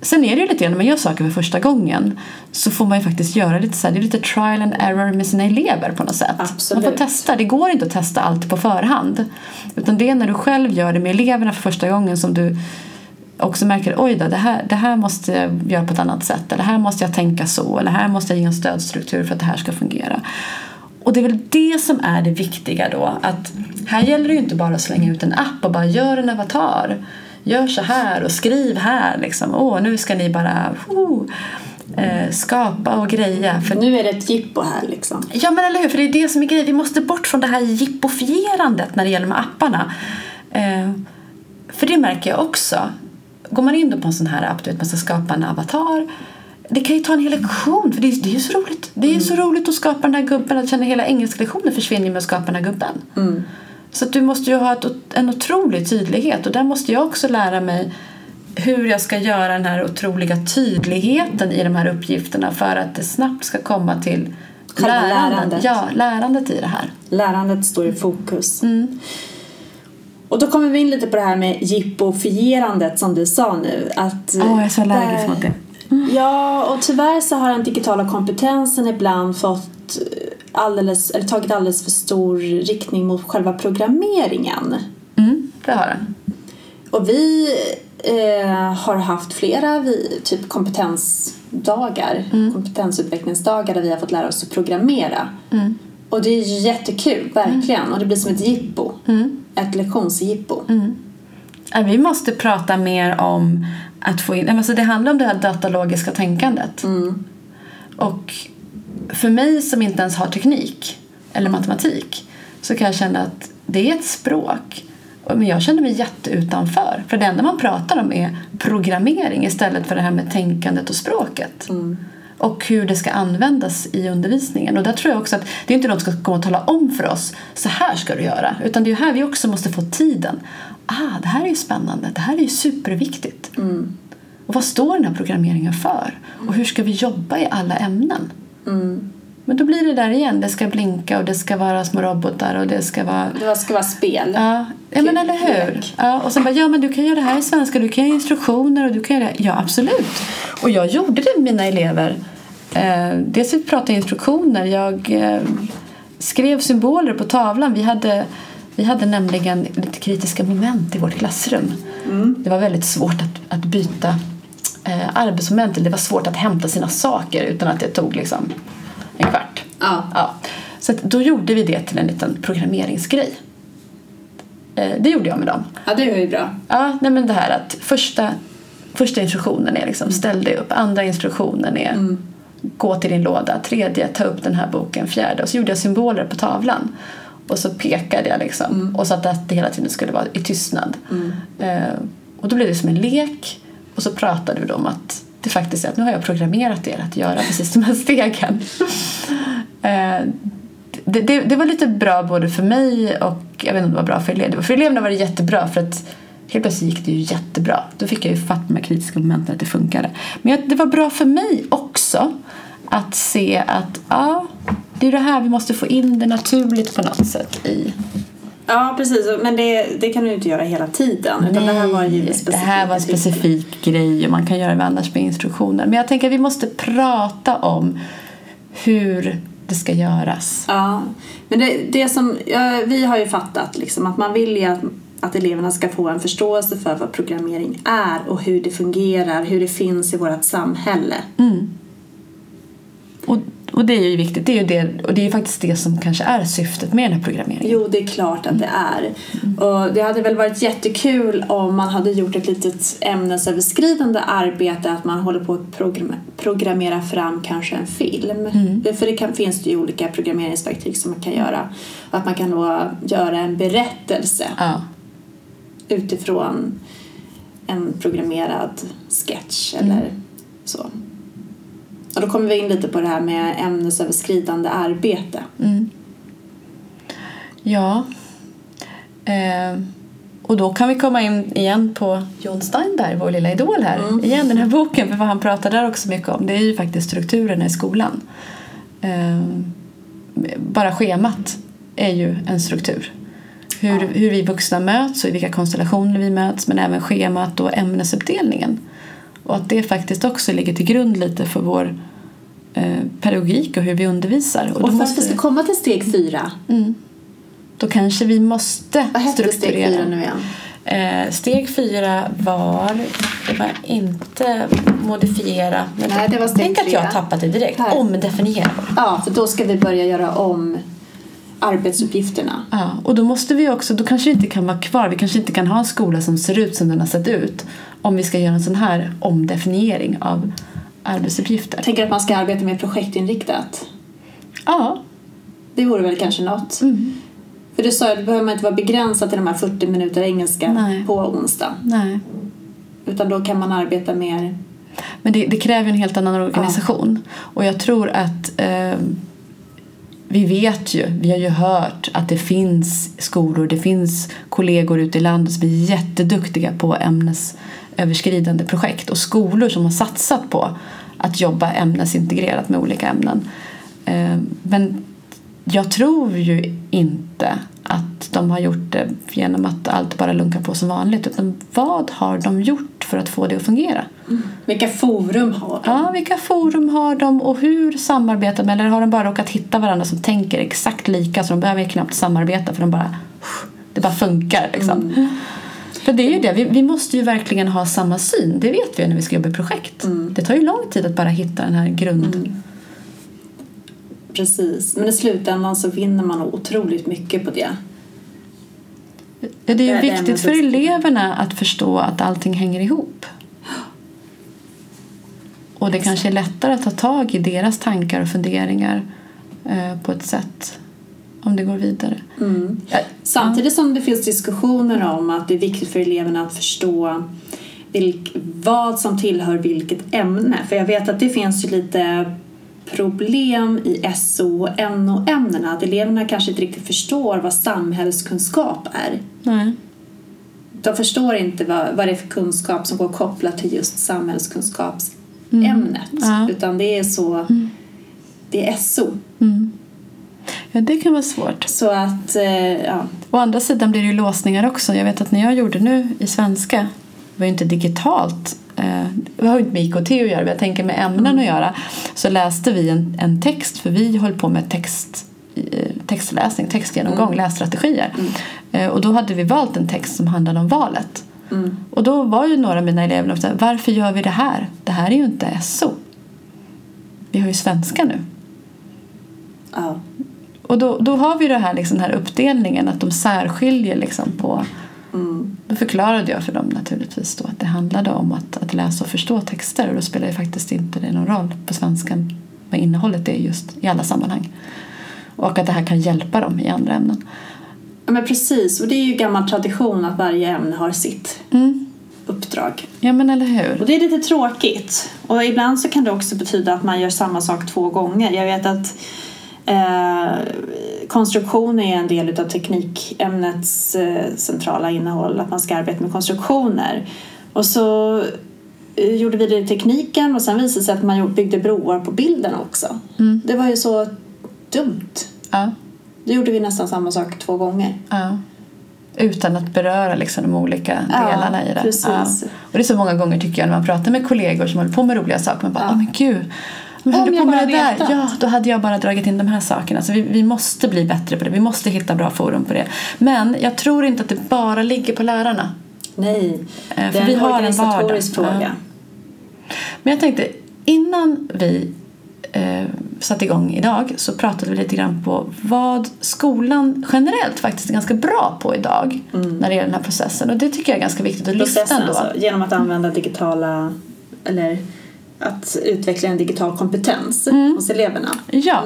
sen är det ju lite grann när man gör saker för första gången så får man ju faktiskt göra lite så här, det är lite trial and error med sina elever på något sätt. Absolut. Man får testa, det går inte att testa allt på förhand. Utan det är när du själv gör det med eleverna för första gången som du också märker oj då, det här, det här måste jag göra på ett annat sätt eller här måste jag tänka så eller här måste jag ge en stödstruktur för att det här ska fungera. Och det är väl det som är det viktiga då att här gäller det ju inte bara att slänga ut en app och bara gör en avatar. Gör så här och skriv här liksom. Åh, nu ska ni bara oh, eh, skapa och greja. För Nu är det ett jippo här liksom. Ja men eller hur, för det är det som är grejen. Vi måste bort från det här jippofierandet när det gäller de apparna. Eh, för det märker jag också. Går man in på en sån här app, du vet man ska skapa en avatar. Det kan ju ta en hel lektion, för det är, det är så roligt. Det är ju så roligt att skapa den här gubben, att känna hela engelska lektionen försvinner med att skapa den här gubben. Så att du måste ju ha ett, en otrolig tydlighet och där måste jag också lära mig hur jag ska göra den här otroliga tydligheten i de här uppgifterna för att det snabbt ska komma till Själva lärandet. Ja, lärandet i det här. Lärandet står i fokus. Mm. Och då kommer vi in lite på det här med jippofierandet som du sa nu. Att, Åh, jag är så allergisk där- mot det. Ja, och tyvärr så har den digitala kompetensen ibland fått alldeles, eller tagit alldeles för stor riktning mot själva programmeringen. Mm, det har den. Och vi eh, har haft flera vi, typ kompetensdagar, kompetensutvecklingsdagar där vi har fått lära oss att programmera. Och det är jättekul, verkligen. Och det blir som ett jippo. Ett lektionsjippo. Ja, Vi måste prata mer om att få in... Alltså det handlar om det här datalogiska tänkandet. Och för mig som inte ens har teknik eller matematik så kan jag känna att det är ett språk. Men jag känner mig jätteutanför. För det enda man pratar om är programmering istället för det här med tänkandet och språket. Och hur det ska användas i undervisningen. Och där tror jag också att det är inte något som ska komma och tala om för oss. Så här ska du göra. Utan det är här vi också måste få tiden. Ah, det här är ju spännande. Det här är ju superviktigt. Och vad står den här programmeringen för? Och hur ska vi jobba i alla ämnen? Men då blir det där igen. Det ska blinka och det ska vara små robotar och det ska vara... Det ska vara spel. Ja, ja men eller hur? Ja, och sen bara, ja men du kan göra det här i svenska, du kan göra instruktioner och du kan göra det. Ja, absolut. Och jag gjorde det med mina elever. Eh, dels att prata instruktioner, jag eh, skrev symboler på tavlan. Vi hade, vi hade nämligen lite kritiska moment i vårt klassrum. Det var väldigt svårt att, att byta eh, arbetsmoment, det var svårt att hämta sina saker utan att det tog liksom en kvart. Ja. Ja. Så då gjorde vi det till en liten programmeringsgrej. Eh, Det gjorde jag med dem. ja, det är ju bra. Ja, nej men det här att första, första instruktionen är liksom ställ dig upp, andra instruktionen är gå till din låda, tredje ta upp den här boken, fjärde och så gjorde jag symboler på tavlan och så pekade jag liksom och så att det hela tiden skulle vara i tystnad. Eh, och då blev det som en lek och så pratade vi då om att det faktiskt är att nu har jag programmerat er att göra precis de här stegen. Eh, det, det, det var lite bra både för mig och jag vet inte om det var bra för eleverna. För eleverna var det jättebra för att helt plötsligt gick det ju jättebra. Då fick jag ju fatt med kritiska momenten att det funkade. Men jag, det var bra för mig också att se att ja, det är det här vi måste få in det naturligt på något sätt i. Ja, precis. Men det, det kan du inte göra hela tiden. Utan det här var ju det här var en specifik grej och man kan göra det annars med instruktioner. Men jag tänker att vi måste prata om hur det ska göras. Ja, men det, det som, ja, vi har ju fattat liksom att man vill ju att, att eleverna ska få en förståelse för vad programmering är och hur det fungerar, hur det finns i vårt samhälle. Och, Och det är ju viktigt. Det är ju det, och det är ju faktiskt det som kanske är syftet med den här programmeringen. Jo, det är klart att det är. Och det hade väl varit jättekul om man hade gjort ett litet ämnesöverskridande arbete, att man håller på att program programmera fram kanske en film. För det kan, finns det ju olika programmeringsverktyg som man kan göra. Att man kan då göra en berättelse Ja. utifrån en programmerad sketch eller så. Och då kommer vi in lite på det här med ämnesöverskridande arbete. Mm. Ja. Eh, och då kan vi komma in igen på John Steinberg, vår lilla idol här. Igen den här boken, för vad han pratar där också mycket om det är ju faktiskt strukturerna i skolan. Eh, bara schemat är ju en struktur. Hur, hur vi vuxna möts och i vilka konstellationer vi möts men även schemat och ämnesuppdelningen. Och att det faktiskt också ligger till grund lite för vår pedagogik och hur vi undervisar. Och då, för att måste vi ska komma till steg fyra, mm, då kanske vi måste vad hette steg fyra nu igen? Eh, steg fyra var, det var inte modifiera. Men Nej, det var steg tänk att jag tappat det direkt. Här. Omdefiniera. Ja, för då ska vi börja göra om arbetsuppgifterna. Ja, och då måste vi också, då kanske vi inte kan vara kvar. Vi kanske inte kan ha en skola som ser ut som den har sett ut. Om vi ska göra en sån här omdefiniering av arbetsuppgifter. Tänker att man ska arbeta mer projektinriktat. Ja, Det vore väl kanske något. Mm. För du sa att det behöver man inte vara begränsad till de här 40 minuter engelska Nej. på onsdag. nej. Utan då kan man arbeta mer... Men det, det kräver en helt annan organisation. Och jag tror att eh, vi vet ju, vi har ju hört att det finns skolor, det finns kollegor ute i landet som är jätteduktiga på ämnesöverskridande projekt och skolor som har satsat på att jobba ämnesintegrerat med olika ämnen. Eh, men jag tror ju inte att de har gjort det genom att allt bara lunkar på som vanligt utan vad har de gjort för att få det att fungera? Vilka forum har de? Ja, vilka forum har de och hur samarbetar de? Eller har de bara råkat hitta varandra som tänker exakt lika så de behöver knappt samarbeta för de bara, det bara funkar liksom. För det är ju det, vi, vi måste ju verkligen ha samma syn. Det vet vi när vi ska jobba i projekt. Det tar ju lång tid att bara hitta den här grund... Precis. Men i slutändan så vinner man otroligt mycket på det. Det är Det ju är det viktigt för eleverna att förstå att allting hänger ihop. Och det kanske är lättare att ta tag i deras tankar och funderingar eh, på ett sätt om det går vidare. Mm. Samtidigt som det finns diskussioner om att det är viktigt för eleverna att förstå vilk, vad som tillhör vilket ämne. För jag vet att det finns ju lite problem i SO och NO-ämnena. Att eleverna kanske inte riktigt förstår vad samhällskunskap är. Nej. De förstår inte vad, vad det är för kunskap som går kopplat till just samhällskunskapsämnet. Ja. Utan det är så, det är SO. Mm. Ja, det kan vara svårt. Så att, eh, ja. Å andra sidan blir det ju låsningar också. Jag vet att när jag gjorde nu i svenska, det var ju inte digitalt, eh, det har ju inte med IKT att göra, men jag tänker med ämnen att göra, så läste vi en, en text, för vi höll på med text, eh, textläsning, textgenomgång, lässtrategier. Eh, och då hade vi valt en text som handlade om valet. Mm. Och då var ju några av mina elever så här, varför gör vi det här? Det här är ju inte SO. Vi har ju svenska nu. ja. Och då, då har vi det här, liksom, den här uppdelningen att de särskiljer liksom på Mm. Då förklarade jag för dem naturligtvis då att det handlade om att, att läsa och förstå texter och då spelar det faktiskt inte det någon roll på svenskan vad innehållet är just i alla sammanhang. Och att det här kan hjälpa dem i andra ämnen. Ja, men precis, och det är ju gammal tradition att varje ämne har sitt Mm. uppdrag. Ja men eller hur. Och det är lite tråkigt. Och ibland så kan det också betyda att man gör samma sak två gånger. Jag vet att eh, konstruktion är en del av teknikämnets eh, centrala innehåll. Att man ska arbeta med konstruktioner. Och så eh, gjorde vi det i tekniken och sen visade det sig att man byggde broar på bilden också. Mm. Det var ju så dumt. Ja, Då gjorde vi nästan samma sak två gånger. ja. Utan att beröra liksom de olika Ja, delarna i det. precis. Ja. Och det är så många gånger tycker jag när man pratar med kollegor som håller på med roliga saker. Man bara, Ja. åh men gud. Men Om jag på bara det där? vetat. Ja, då hade jag bara dragit in de här sakerna. Så vi, vi måste bli bättre på det. Vi måste hitta bra forum på det. Men jag tror inte att det bara ligger på lärarna. Nej, Eh, det för är vi en har en organisatorisk fråga. Men jag tänkte, innan vi eh, satte igång idag så pratade vi lite grann på vad skolan generellt faktiskt är ganska bra på idag när det gäller den här processen. Och det tycker jag är ganska viktigt att lyfta Processen ändå. alltså, genom att använda digitala eller att utveckla en digital kompetens Mm. hos eleverna. Ja.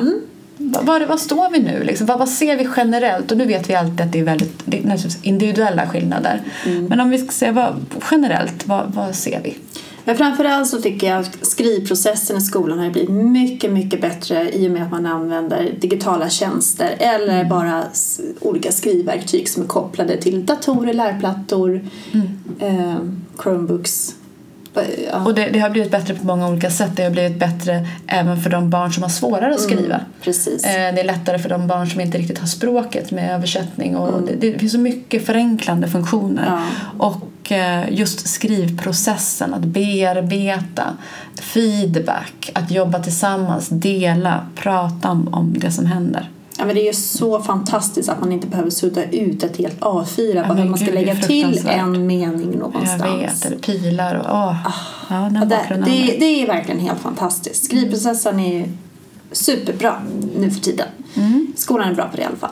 Var, var, var står vi nu? Liksom? Vad, vad ser vi generellt? Och nu vet vi alltid att det är väldigt det är individuella skillnader. Men om vi ska se vad, generellt, vad, vad ser vi? Men framförallt så tycker jag att skrivprocessen i skolan har blivit mycket, mycket bättre i och med att man använder digitala tjänster eller bara s- olika skrivverktyg som är kopplade till datorer, lärplattor, eh, Chromebooks. Ja, Och det, det har blivit bättre på många olika sätt. Det har blivit bättre även för de barn som har svårare att skriva. precis. Eh, Det är lättare för de barn som inte riktigt har språket med översättning. Och det, det finns så mycket förenklande funktioner. Ja. Och eh, just skrivprocessen, att bearbeta, feedback, att jobba tillsammans, dela, prata om, om det som händer. Ja, men det är ju så fantastiskt att man inte behöver sudda ut ett helt A4 bara för att man ska gud, lägga till en mening Jag någonstans. vet, eller pilar och åh. Ja, den Ja, det, det, det är verkligen helt fantastiskt. Skrivprocessen är superbra nu för tiden. Mm. Skolan är bra på det i alla fall.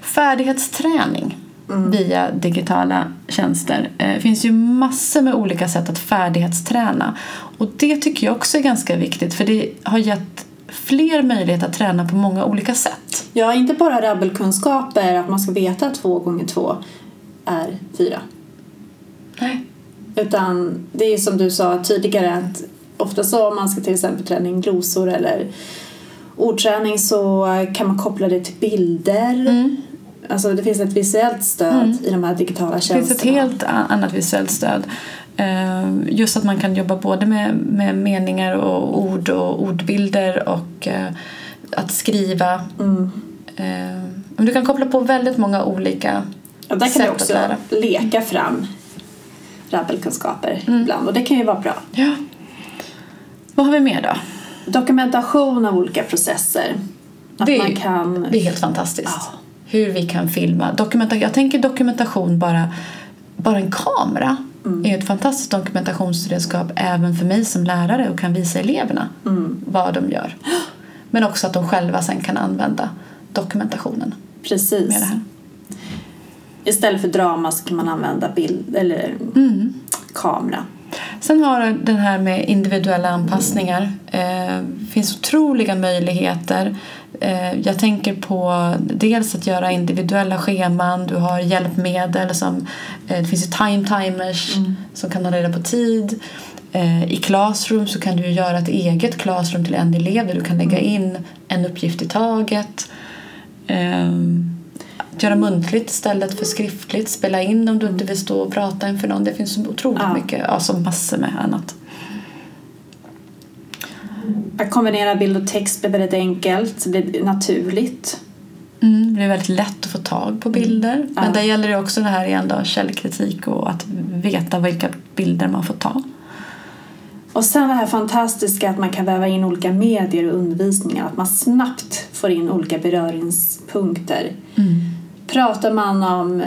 Färdighetsträning via digitala tjänster. Det eh, finns ju massor med olika sätt att färdighetsträna. Och det tycker jag också är ganska viktigt för det har gett fler möjligheter att träna på många olika sätt. Ja, inte bara rabbelkunskaper, att man ska veta att två gånger två är fyra. Nej. Utan det är som du sa tidigare att ofta så om man ska till exempel träna in glosor eller ordträning så kan man koppla det till bilder. Alltså det finns ett visuellt stöd i de här digitala Det tjänsterna. finns ett helt annat visuellt stöd. Eh, Just att man kan jobba både med, med meningar och ord och ordbilder och eh, att skriva. Mm. Eh, Du kan koppla på väldigt många olika Och där kan sätt du att också lära. leka fram rabbelkunskaper Mm. ibland och det kan ju vara bra. Ja. Vad har vi mer då? Dokumentation av olika processer. Att Det man kan... Det är helt fantastiskt. Ja. Hur vi kan filma. Dokumenta jag tänker dokumentation bara, bara en kamera Mm. är ett fantastiskt dokumentationsredskap även för mig som lärare och kan visa eleverna Mm. vad de gör. Men också att de själva sen kan använda dokumentationen Precis. med det här. Istället för drama så kan man använda bild eller Mm. kamera. Sen har den här med individuella anpassningar. Eh, finns otroliga möjligheter. Eh, jag tänker på dels att göra individuella scheman. Du har hjälpmedel som eh, det finns ju time timers som kan ha reda på tid. Eh, I Classroom så kan du göra ett eget Classroom till en elev där du kan lägga in en uppgift i taget. Att göra muntligt istället för skriftligt. Spela in om du inte vill stå och prata inför någon. Det finns otroligt Ja. mycket, alltså massor med annat. Att kombinera bild och text blir väldigt enkelt, det blir naturligt. Mm, det är väldigt lätt att få tag på bilder. Men Ja. där gäller det också det här igen då, källkritik och att veta vilka bilder man får ta. Och sen det här fantastiska att man kan väva in olika medier och undervisningen, att man snabbt får in olika beröringspunkter. Pratar man om eh,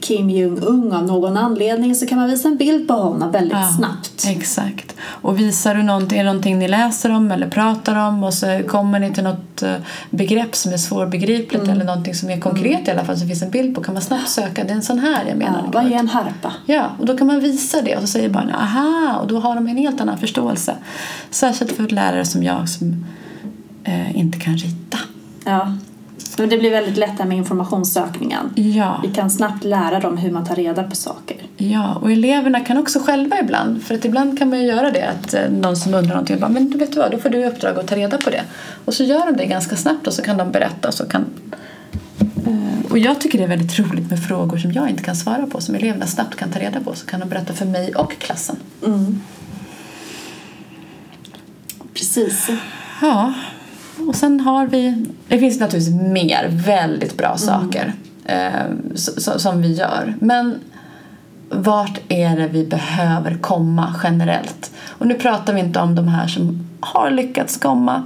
Kim Jong-Un av någon anledning så kan man visa en bild på honom väldigt Ja, snabbt. Exakt. Och visar du någonting, är det någonting ni läser om eller pratar om och så kommer ni till något eh, begrepp som är svårbegripligt Mm. eller någonting som är konkret i alla fall som finns en bild på kan man snabbt söka. Det är en sån här jag menar. Ja, vad är en harpa? Ja, och då kan man visa det och så säger barnen aha och då har de en helt annan förståelse. Särskilt för lärare som jag som eh, inte kan rita. Ja. Men det blir väldigt lätt här med informationssökningen. Ja. Vi kan snabbt lära dem hur man tar reda på saker. Ja, och eleverna kan också själva ibland, för att ibland kan man ju göra det att eh, någon som undrar någonting bara, men du vet du vad, då får du i uppdrag att ta reda på det. Och så gör de det ganska snabbt och så kan de berätta och så kan Eh, och jag tycker det är väldigt roligt med frågor som jag inte kan svara på, som eleverna snabbt kan ta reda på, så kan de berätta för mig och klassen. Precis. Ja, och sen har vi... Det finns naturligtvis mer väldigt bra saker eh, s- s- som vi gör. Men vart är det vi behöver komma generellt? Och nu pratar vi inte om de här som har lyckats komma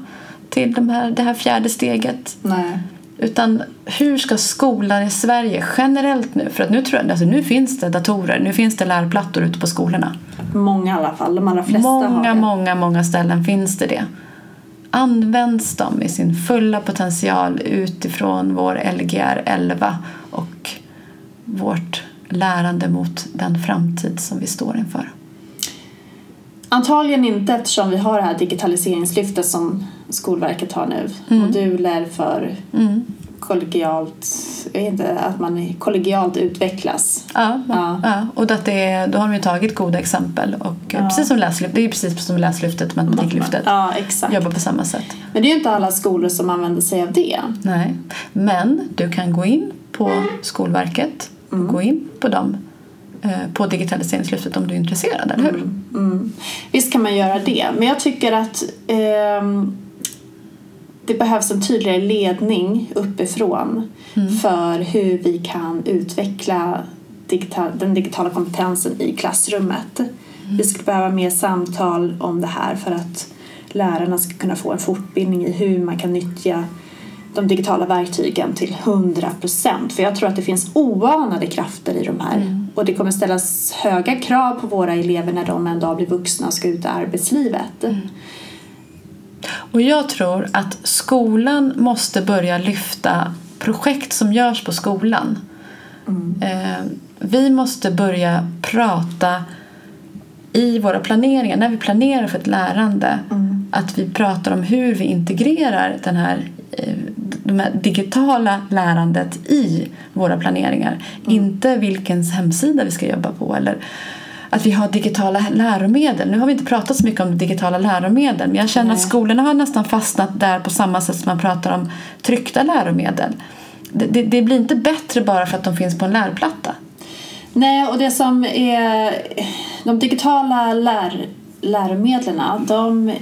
till de här, det här fjärde steget. Nej. Utan hur ska skolan i Sverige generellt nu, för att nu, tror jag, alltså nu finns det datorer, nu finns det lärplattor ute på skolorna. Många i alla fall. De allra flesta har Många, det. många, många ställen finns det det. Används de i sin fulla potential utifrån vår Lgr 11 och vårt lärande mot den framtid som vi står inför? Antagligen inte eftersom vi har det här digitaliseringslyftet som Skolverket har nu. Mm. Moduler för Mm. Kollegialt, jag vet inte, att man kollegialt utvecklas. Ja, Ja. ja. och att det då har de ju tagit goda exempel. Och Ja. precis som läslyft, det är precis som läslyftet, matematiklyftet. Ja, exakt. Jobbar på samma sätt. Men det är ju inte alla skolor som använder sig av det. Nej. Men du kan gå in på Skolverket och gå in på dem eh, på digitaliseringslyftet om du är intresserad, eller hur? Mm. Visst kan man göra det, men jag tycker att ehm, det behövs en tydligare ledning uppifrån för hur vi kan utveckla digital, den digitala kompetensen i klassrummet. Vi skulle behöva mer samtal om det här för att lärarna ska kunna få en fortbildning i hur man kan nyttja de digitala verktygen till 100 procent. För jag tror att det finns oanade krafter i de här. Och det kommer ställas höga krav på våra elever när de en dag blir vuxna och ska ut i arbetslivet. Och jag tror att skolan måste börja lyfta projekt som görs på skolan. Eh, vi måste börja prata i våra planeringar, när vi planerar för ett lärande, att vi pratar om hur vi integrerar den här, eh, de här digitala lärandet i våra planeringar. Inte vilken hemsida vi ska jobba på eller att vi har digitala läromedel. Nu har vi inte pratat så mycket om digitala läromedel men jag känner att skolorna har nästan fastnat där på samma sätt som man pratar om tryckta läromedel. Det, det, det blir inte bättre bara för att de finns på en lärplatta. Nej, och det som är de digitala lär, läromedlen, de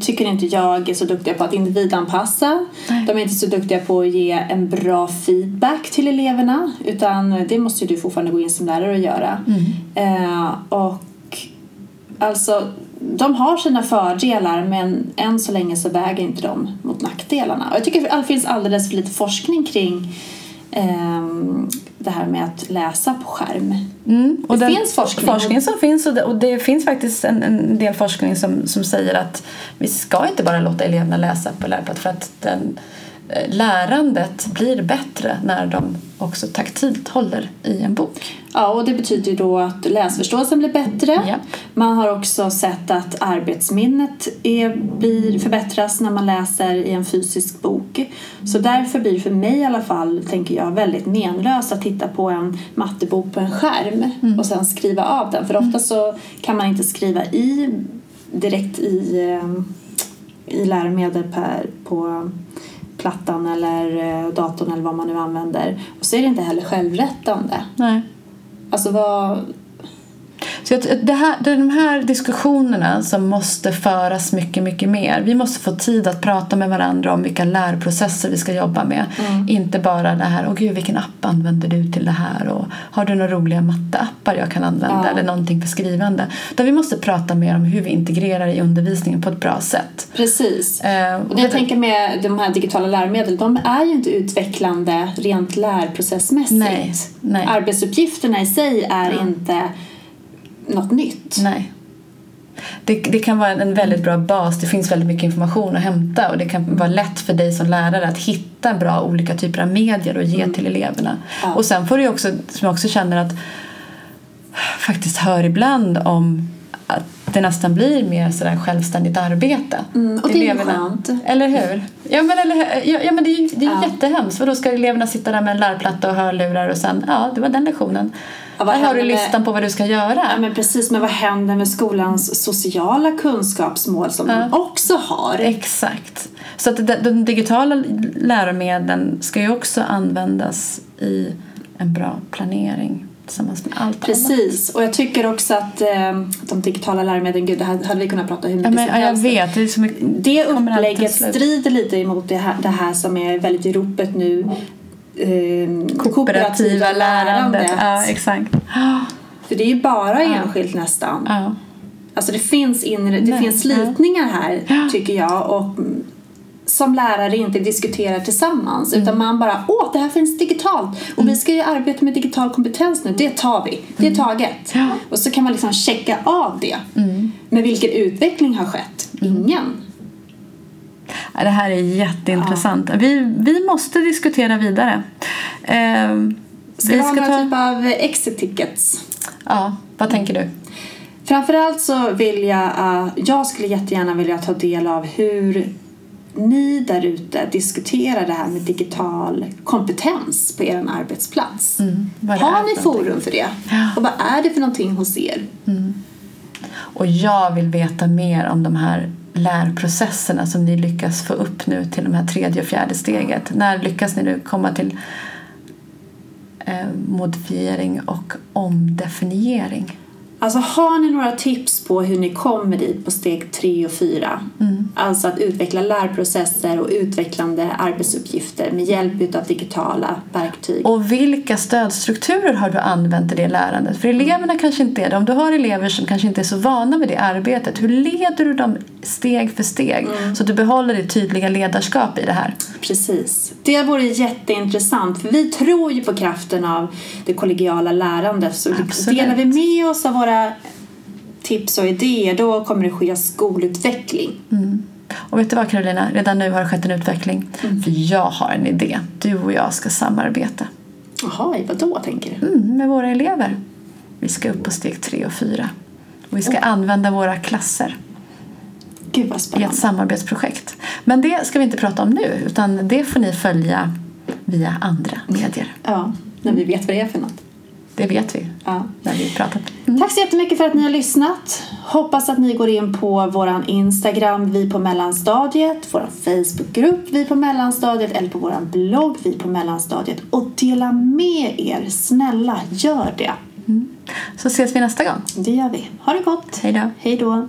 tycker inte jag är så duktiga på att individanpassa. Nej. De är inte så duktiga på att ge en bra feedback till eleverna utan det måste ju du fortfarande gå in som lärare och göra. Eh, och alltså, de har sina fördelar men än så länge så väger inte de mot nackdelarna. Och jag tycker att det finns alldeles för lite forskning kring ehm, det här med att läsa på skärm. Mm, och Det finns forskning. forskning som finns och det, och det finns faktiskt en, en del forskning som, som säger att vi ska inte bara låta eleverna läsa på lärplatt för att den, lärandet blir bättre när de också taktilt håller i en bok. Ja, och det betyder ju då att läsförståelsen blir bättre. Japp. Man har också sett att arbetsminnet är, blir, förbättras när man läser i en fysisk bok. Så därför blir det för mig i alla fall, tänker jag, väldigt menlöst att titta på en mattebok på en skärm och sen skriva av den. För ofta så kan man inte skriva i direkt i, eh, i läromedel per, på plattan eller eh, datorn eller vad man nu använder. Och så är det inte heller självrättande. Nej. Alltså vad... Så det, här, det är de här diskussionerna som måste föras mycket, mycket mer. Vi måste få tid att prata med varandra om vilka lärprocesser vi ska jobba med. Inte bara det här, åh gud vilken app använder du till det här och har du några roliga matteappar jag kan använda Ja. eller någonting för skrivande. Där vi måste prata mer om hur vi integrerar i undervisningen på ett bra sätt. Precis. Eh, Och det jag tänker med de här digitala läromedlen, de är ju inte utvecklande rent lärprocessmässigt. Nej, nej. Arbetsuppgifterna i sig är Ja. inte något nytt. Nej. Det, det kan vara en väldigt bra bas. Det finns väldigt mycket information att hämta och det kan vara lätt för dig som lärare att hitta bra olika typer av medier och ge till eleverna. Mm. Ja. Och sen får du också, som jag också känner att faktiskt hör ibland om att det nästan blir mer sådär självständigt arbete. Mm, och det är skönt. Eller hur? Ja men, eller, ja, ja, men det är ju det är Ja. jättehemskt. För då ska eleverna sitta där med en lärplatta och hörlurar och sen, ja det var den lektionen. Ja, Här har du händer med- listan på vad du ska göra. Ja, men precis, men vad händer med skolans sociala kunskapsmål som Ja. de också har? Exakt. Så att de, de digitala läromedlen ska ju också användas i en bra planering tillsammans med allt annat. Precis, och jag tycker också att eh, de digitala läromedlen, gud det här hade vi kunnat prata hur Ja, mycket men, som ja, jag helst vet. Det, är så mycket, Det upplägget strider lite emot det här, det här som är väldigt i ropet nu. Eh, kooperativa lärandet. Ja, exakt. För det är ju bara enskilt nästan. Ja. Alltså det finns, inre, det Nej, finns slitningar här tycker jag och mm, som lärare inte diskuterar tillsammans Mm. utan man bara åh det här finns digitalt och vi ska ju arbeta med digital kompetens nu, det tar vi, det är taget. Mm. Ja. Och så kan man liksom checka av det. Mm. Men vilken utveckling har skett? Ingen. Ja, Det här är jätteintressant. Vi, vi måste diskutera vidare. Eh, Ska vi ha några typ av exit tickets? Ja, vad tänker du? Framförallt så vill jag, uh, jag skulle jättegärna vilja ta del av hur ni där ute diskuterar det här med digital kompetens på er arbetsplats. Mm, Har ni forum för det? Ja. Och vad är det för någonting hos er? Och jag vill veta mer om de här Mm. lärprocesserna som ni lyckas få upp nu till de här tredje och fjärde steget. När lyckas ni nu komma till eh, modifiering och omdefiniering? Alltså har ni några tips på hur ni kommer dit på steg tre och fyra? Mm. Alltså att utveckla lärprocesser och utvecklande arbetsuppgifter med hjälp av digitala verktyg. Och vilka stödstrukturer har du använt i det lärandet? För eleverna kanske inte är det. Om du har elever som kanske inte är så vana med det arbetet, hur leder du dem steg för steg så att du behåller ditt tydliga ledarskap i det här? Precis. Det vore jätteintressant för vi tror ju på kraften av det kollegiala lärandet. Så Absolut. delar vi med oss av våra tips och idéer då kommer det ske skolutveckling. Och vet du vad Carolina, redan nu har det skett en utveckling. För jag har en idé. Du och jag ska samarbeta Jaha, vad då tänker du? mm, med våra elever. Vi ska upp på steg tre och fyra. Och vi ska använda våra klasser Gud vad i ett spännande. samarbetsprojekt. Men det ska vi inte prata om nu utan det får ni följa via andra medier. Ja, när vi vet vad det är för något. Det vet vi Ja. när vi pratat. Tack så jättemycket för att ni har lyssnat. Hoppas att ni går in på vår Instagram, vi på mellanstadiet, vår Facebookgrupp, vi på mellanstadiet eller på vår blogg, vi på mellanstadiet och dela med er. Snälla, gör det. Så ses vi nästa gång. Det gör vi. Ha det gott. Hej då. Hej då.